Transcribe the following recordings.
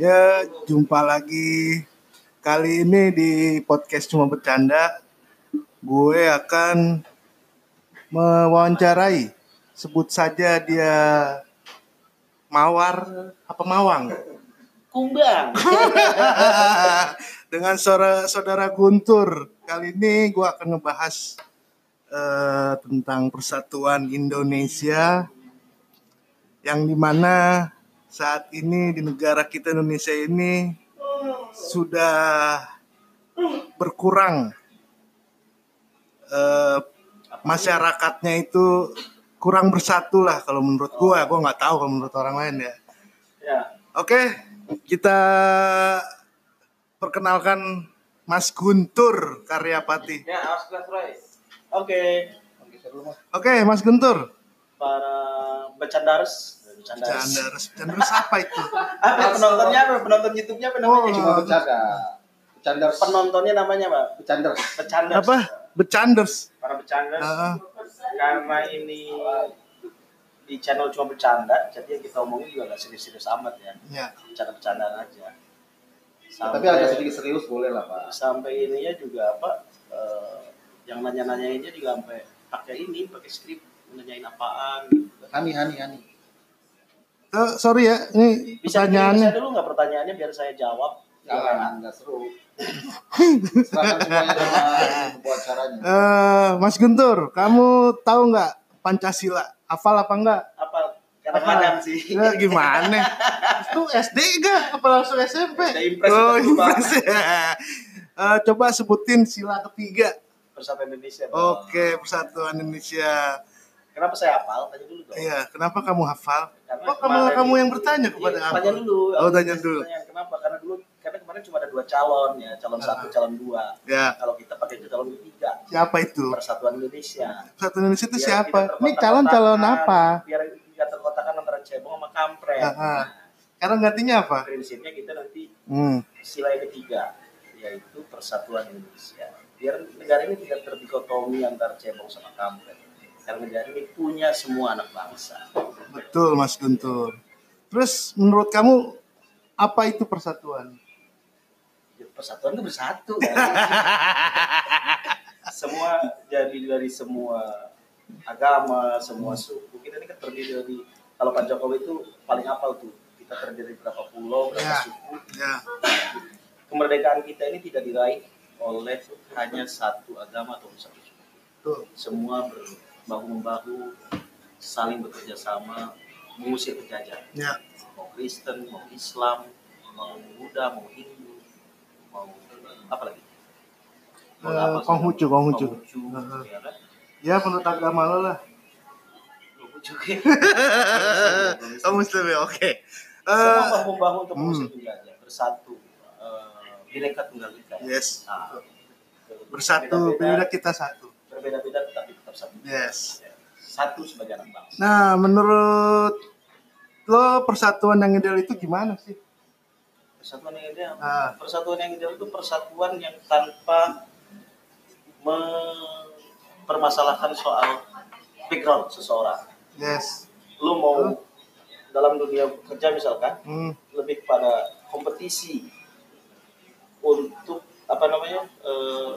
Ya, jumpa lagi. Kali ini di podcast cuma bercanda, gue akan mewawancarai. Sebut saja dia Mawar apa Mawang? Kumbang. Dengan saudara, saudara Guntur. Kali ini gue akan ngebahas eh, tentang persatuan Indonesia yang di mana saat ini di negara kita Indonesia ini sudah berkurang eh, masyarakatnya itu kurang bersatu lah kalau menurut gua gua nggak tahu kalau menurut orang lain ya Ya. oke kita perkenalkan Mas Guntur Karyapati Ya, kelas Roy. Oke. oke Mas Guntur Para Bercandaris. Canders Canders apa itu Apa penontonnya apa? Penonton YouTube-nya apa namanya? Oh. cuma bercanda bercanda Penontonnya namanya apa? bercanda Bercanders. apa Becanders Para bercanders. Heeh. Karena ini di channel cuma bercanda, jadi yang kita omongin juga gak serius-serius amat ya. ya Bercanda-bercandaan aja. tapi agak sedikit serius boleh lah pak sampai ininya juga apa eh, yang nanya-nanyainnya juga sampai pakai ini pakai skrip nanyain apaan gitu. Hani Hani Hani Eh, sorry ya ini bisa pertanyaannya saya dulu nggak pertanyaannya biar saya jawab jangan nggak seru pembuat acaranya Eh, Mas Guntur, kamu tahu nggak Pancasila? Hafal apa enggak? apa kadang-kadang sih Ya, gimana? Itu SD enggak? Apa langsung SMP? Udah impress oh, impress ya. Eh, coba sebutin sila ketiga. Persatuan Indonesia. Oke, Persatuan Indonesia. kenapa saya hafal tanya dulu dong Iya, kenapa kamu hafal? Karena Oh, kamu kamu yang bertanya kepada Iya, aku. tanya dulu Oh, tanya dulu. Tanya kenapa karena dulu karena kemarin cuma ada dua calon ya calon satu Ah. calon dua Ya, kalau kita pakai itu calon ketiga siapa itu? Persatuan Indonesia Persatuan Indonesia itu Biar siapa? Ini terkotak-kotakan, calon-calon apa? biar tidak terkotakan antara cebong sama kampret Ah, ah. Sekarang gantinya apa? prinsipnya kita nanti Hmm. sila yang ketiga yaitu persatuan Indonesia biar negara ini tidak terdikotomi antara cebong sama kampret karena negara ini punya semua anak bangsa Betul, Mas Guntur. Terus menurut kamu apa itu persatuan? persatuan itu bersatu kan? semua jadi dari semua agama semua suku kita ini kan terdiri dari kalau Pak Jokowi itu paling apal tuh kita terdiri dari berapa pulau berapa Ya. suku Ya, kemerdekaan kita ini tidak diraih oleh hanya satu agama atau satu suku tuh. semua berbahu membahu saling bekerja sama mengusir penjajah Ya, mau Kristen mau Islam mau Buddha mau Hindu mau apa lagi Mau Eh, apa, Konghucu, segala- Konghucu. Konghucu, Heeh. ya kan ya menurut agama lo lah. Konghucu Oh, Muslim ya, oke. semua Eh, bahu membahu untuk mengusir hmm. penjajah bersatu eh, bineka tunggal ika yes. Nah, Bersatu, beda kita satu. Berbeda-beda tetapi tetap satu Yes. satu sebagai anak bangsa Nah, menurut lo persatuan yang ideal itu gimana sih? Persatuan yang ideal. Ah. Persatuan yang ideal itu persatuan yang tanpa mempermasalahkan soal background seseorang. Yes. Lu mau dalam dunia kerja misalkan Hmm. lebih pada kompetisi untuk apa namanya eh,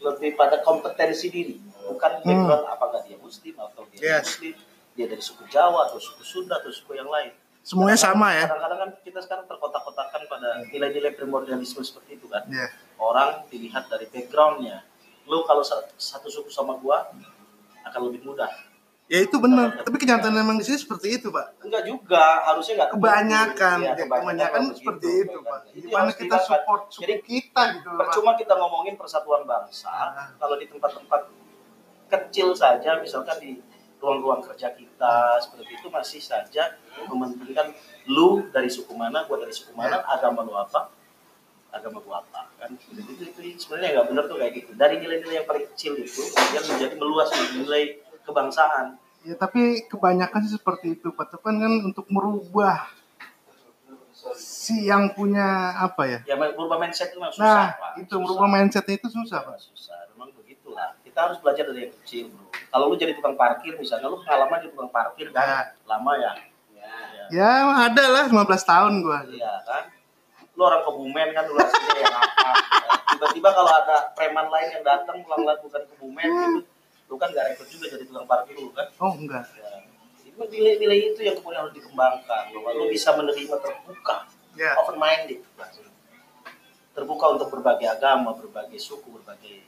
lebih pada kompetensi diri bukan background apakah dia muslim atau dia Hmm. Yes. muslim dia dari suku Jawa atau suku Sunda atau suku yang lain Semuanya sama ya? Kadang-kadang kan kita sekarang terkotak-kotakan pada nilai-nilai primordialisme seperti itu kan. Ya. Orang dilihat dari backgroundnya. Lu kalau sa- satu suku sama gua akan lebih mudah. Ya itu benar. Tapi kenyataan memang di sini seperti itu, Pak. Enggak juga, harusnya enggak. Kebanyakan, Iya, ya, kebanyakan seperti itu. Pak. Itu yang Gimana kita Pak. support suku Jadi kita gitu Pak. percuma kita ngomongin persatuan bangsa Ah. kalau di tempat-tempat kecil saja misalkan di ruang-ruang kerja kita seperti itu masih saja mementingkan lu dari suku mana gua dari suku mana agama lu apa agama gua apa kan itu itu, itu sebenarnya nggak benar tuh kayak gitu dari nilai-nilai yang paling kecil itu kemudian menjadi meluas menjadi nilai kebangsaan Ya tapi kebanyakan sih seperti itu Pak. Itu kan untuk merubah si yang punya apa ya? ya berubah mindset itu memang susah Nah, Pak. itu Susah. merubah mindsetnya itu susah Pak. susah memang begitulah kita harus belajar dari yang kecil bro kalau lu jadi tukang parkir misalnya lu pengalaman jadi tukang parkir kan Ya. lama ya ya Ya ada lah 15 tahun gua. Iya kan? Lu orang Kebumen kan lu aslinya yang apa? Tiba-tiba kalau ada preman lain yang datang pulang bukan Kebumen gitu, lu kan gak rekrut juga jadi tukang parkir lu kan? Oh enggak. Ya. Itu nilai-nilai itu yang kemudian harus dikembangkan bahwa lu bisa menerima terbuka, Ya. open minded, terbuka untuk berbagai agama, berbagai suku, berbagai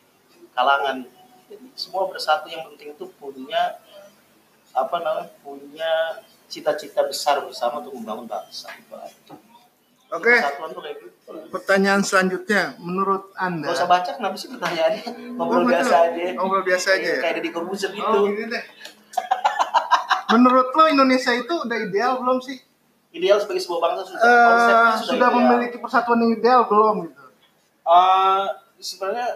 kalangan. Jadi semua bersatu yang penting itu punya apa namanya punya cita-cita besar bersama untuk membangun bangsa. Itu. Oke, Persatuan kayak gitu. pertanyaan selanjutnya menurut Anda Gak usah baca kenapa sih pertanyaannya ngobrol Oh, biasa aja. Ngobrol biasa aja ya? Kayak di Corbuzier gitu. Oh, gini deh. Menurut lo Indonesia itu udah ideal belum sih? Ideal sebagai sebuah bangsa sudah konsepnya sudah ideal. memiliki persatuan yang ideal belum gitu? Eh, sebenarnya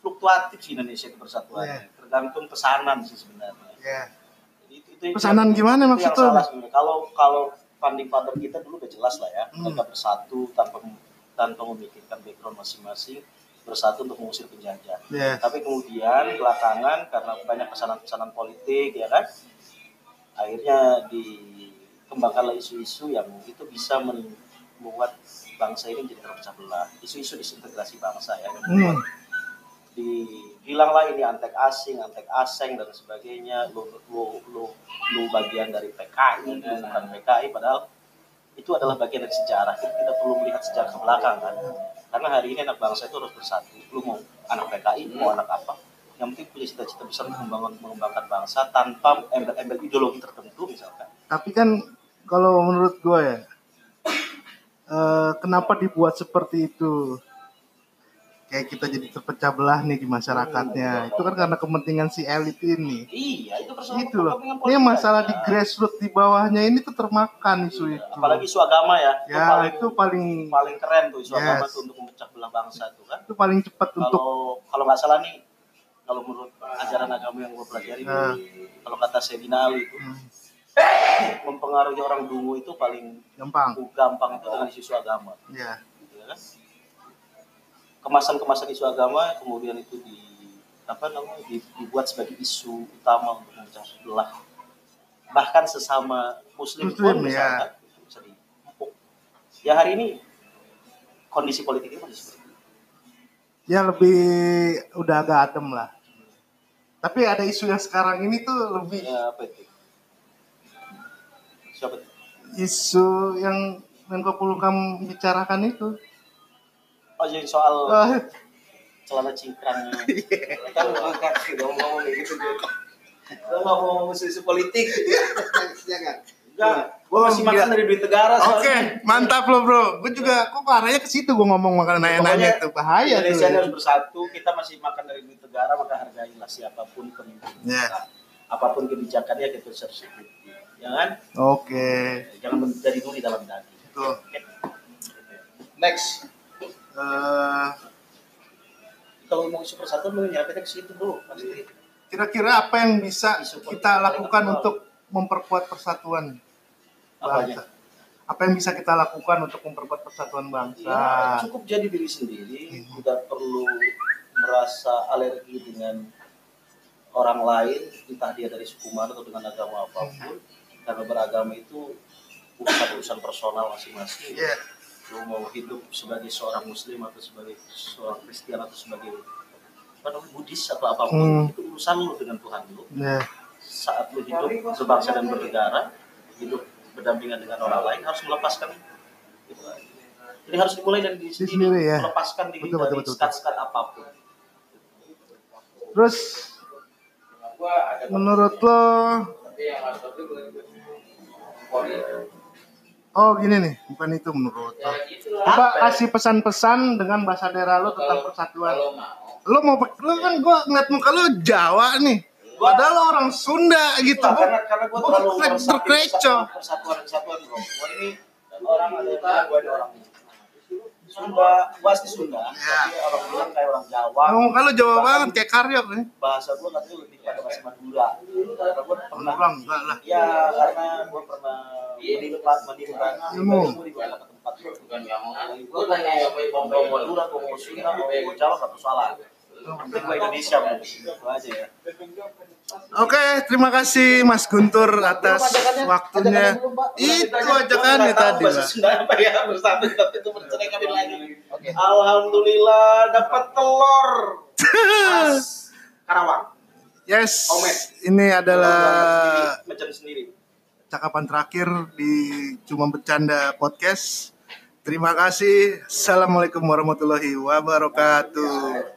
fluktuatif sih Indonesia itu persatuannya. Iya. Tergantung pesanan sih sebenarnya. Ya. Jadi itu, itu, Pesanan itu, gimana yang maksudnya? Kalau kalau funding father kita dulu udah jelas lah ya, Hmm. mereka bersatu tanpa tanpa memikirkan background masing-masing bersatu untuk mengusir penjajah. Ya. Tapi kemudian belakangan karena banyak pesanan-pesanan politik ya kan, akhirnya dikembangkanlah isu-isu yang itu bisa membuat bangsa ini menjadi terpecah belah. Isu-isu disintegrasi bangsa ya, yang membuat Hmm. Dibilanglah ini antek asing, antek aseng dan sebagainya. Lu lu lu, lu bagian dari PKI, lu bukan PKI padahal itu adalah bagian dari sejarah. Kita tidak perlu melihat sejarah ke belakang kan. Karena hari ini anak bangsa itu harus bersatu. Lu mau anak PKI, mau anak apa? Yang penting punya cita-cita besar untuk membangun mengembangkan bangsa tanpa embel-embel ideologi tertentu misalkan. Tapi kan kalau menurut gue ya, eh, kenapa dibuat seperti itu? Kayak kita jadi terpecah belah nih di masyarakatnya. Itu kan karena kepentingan si elit ini. Iya, itu persoalan Itu loh. Ini masalah aja. di grassroots di bawahnya ini tuh termakan isu itu. apalagi isu agama ya. Ya, paling, itu paling paling keren tuh isu Yes. agama tuh untuk memecah belah bangsa tuh kan. itu paling cepat untuk kalau kalau nggak salah nih kalau menurut ajaran agama yang gue pelajari Nah. kalau kata Sayyidina Ali itu Hmm, mempengaruhi orang dungu itu paling gampang. gampang itu dengan isu agama Ya. gitu kan kemasan-kemasan isu agama kemudian itu di apa namanya di- dibuat sebagai isu utama untuk memecah belah bahkan sesama muslim Muslim, pun ya. bisa dipupuk ya hari ini kondisi politik ini masih seperti itu Ya lebih udah agak adem lah. Tapi ada isu yang sekarang ini tuh lebih ya apa itu siapa itu? isu yang Menko Polhukam bicarakan itu. Oh jadi soal Ah, celana cingkrang. Iya. kan kan tidak mau ngomong gitu. Lo nggak mau ngomong isu politik? Jangan. Enggak. Gue masih makan dari duit negara. Oke, soalnya. mantap loh bro. Gue juga kok arahnya ke situ gue ngomong makanan enak-enak itu bahaya Indonesia harus bersatu. Kita masih makan dari duit negara maka hargailah siapa pun pemimpin kita. Apa pun kebijakannya kita harus ikuti. Ya kan? Oke. Jangan menjadi duri dalam daging. Tuh. Oke. Next. Eh, Kalau mau isu persatuan mau nyerapinya ke situ bro. Pasti. kira-kira apa yang bisa kita lakukan untuk memperkuat persatuan Apanya? bangsa? Apa yang bisa kita lakukan untuk memperkuat persatuan bangsa? Ya, cukup jadi diri sendiri, tidak perlu merasa alergi dengan orang lain, entah dia dari suku mana atau dengan agama apa pun. Karena beragama itu urusan-urusan personal masing-masing. Iya. Lu mau hidup sebagai seorang muslim atau sebagai seorang Kristen atau sebagai apa namanya, Buddhis atau apa pun, Hmm. itu urusan lu dengan Tuhan lu. Ya. Saat lu hidup berbangsa dan bernegara, hidup berdampingan dengan orang lain harus melepaskan itu. Jadi harus dimulai dari diri Diri sendiri, sendiri, ya. melepaskan diri Betul, dari betul, betul, sekat-sekat apa pun. Terus menurut lo Oh gini nih, bukan itu menurut lo. Coba kasih pesan-pesan dengan bahasa daerah lo tentang persatuan. Lo mau lo kan gua ngeliat muka lo Jawa nih. Padahal lo orang Sunda gitu. Nah, karena karena gue gua terlalu terkecoh. persatuan persatuan persatuan bro. Gua ini orang ada gue ini orang Sunda, gua asli Sunda, Ya. tapi orang bilang kayak orang Jawa. Muka lo Jawa banget kayak Karyo nih. Bahasa gue katanya lebih pada bahasa Madura. Karena gue pernah Orang enggak lah. Ya, karena gue pernah Ilmu. aja ya. Oke, terima kasih Mas Guntur atas waktunya. Itu nggak tahu tadi, bahasa Pak. Sunda apa ya bersatu tapi itu bercerai kawin lagi. Oke. Alhamdulillah dapat telur. Karawang. Yes, Omet. ini adalah Macam sendiri. Cakapan terakhir di Cuma Bercanda Podcast. Terima kasih. Assalamualaikum warahmatullahi wabarakatuh.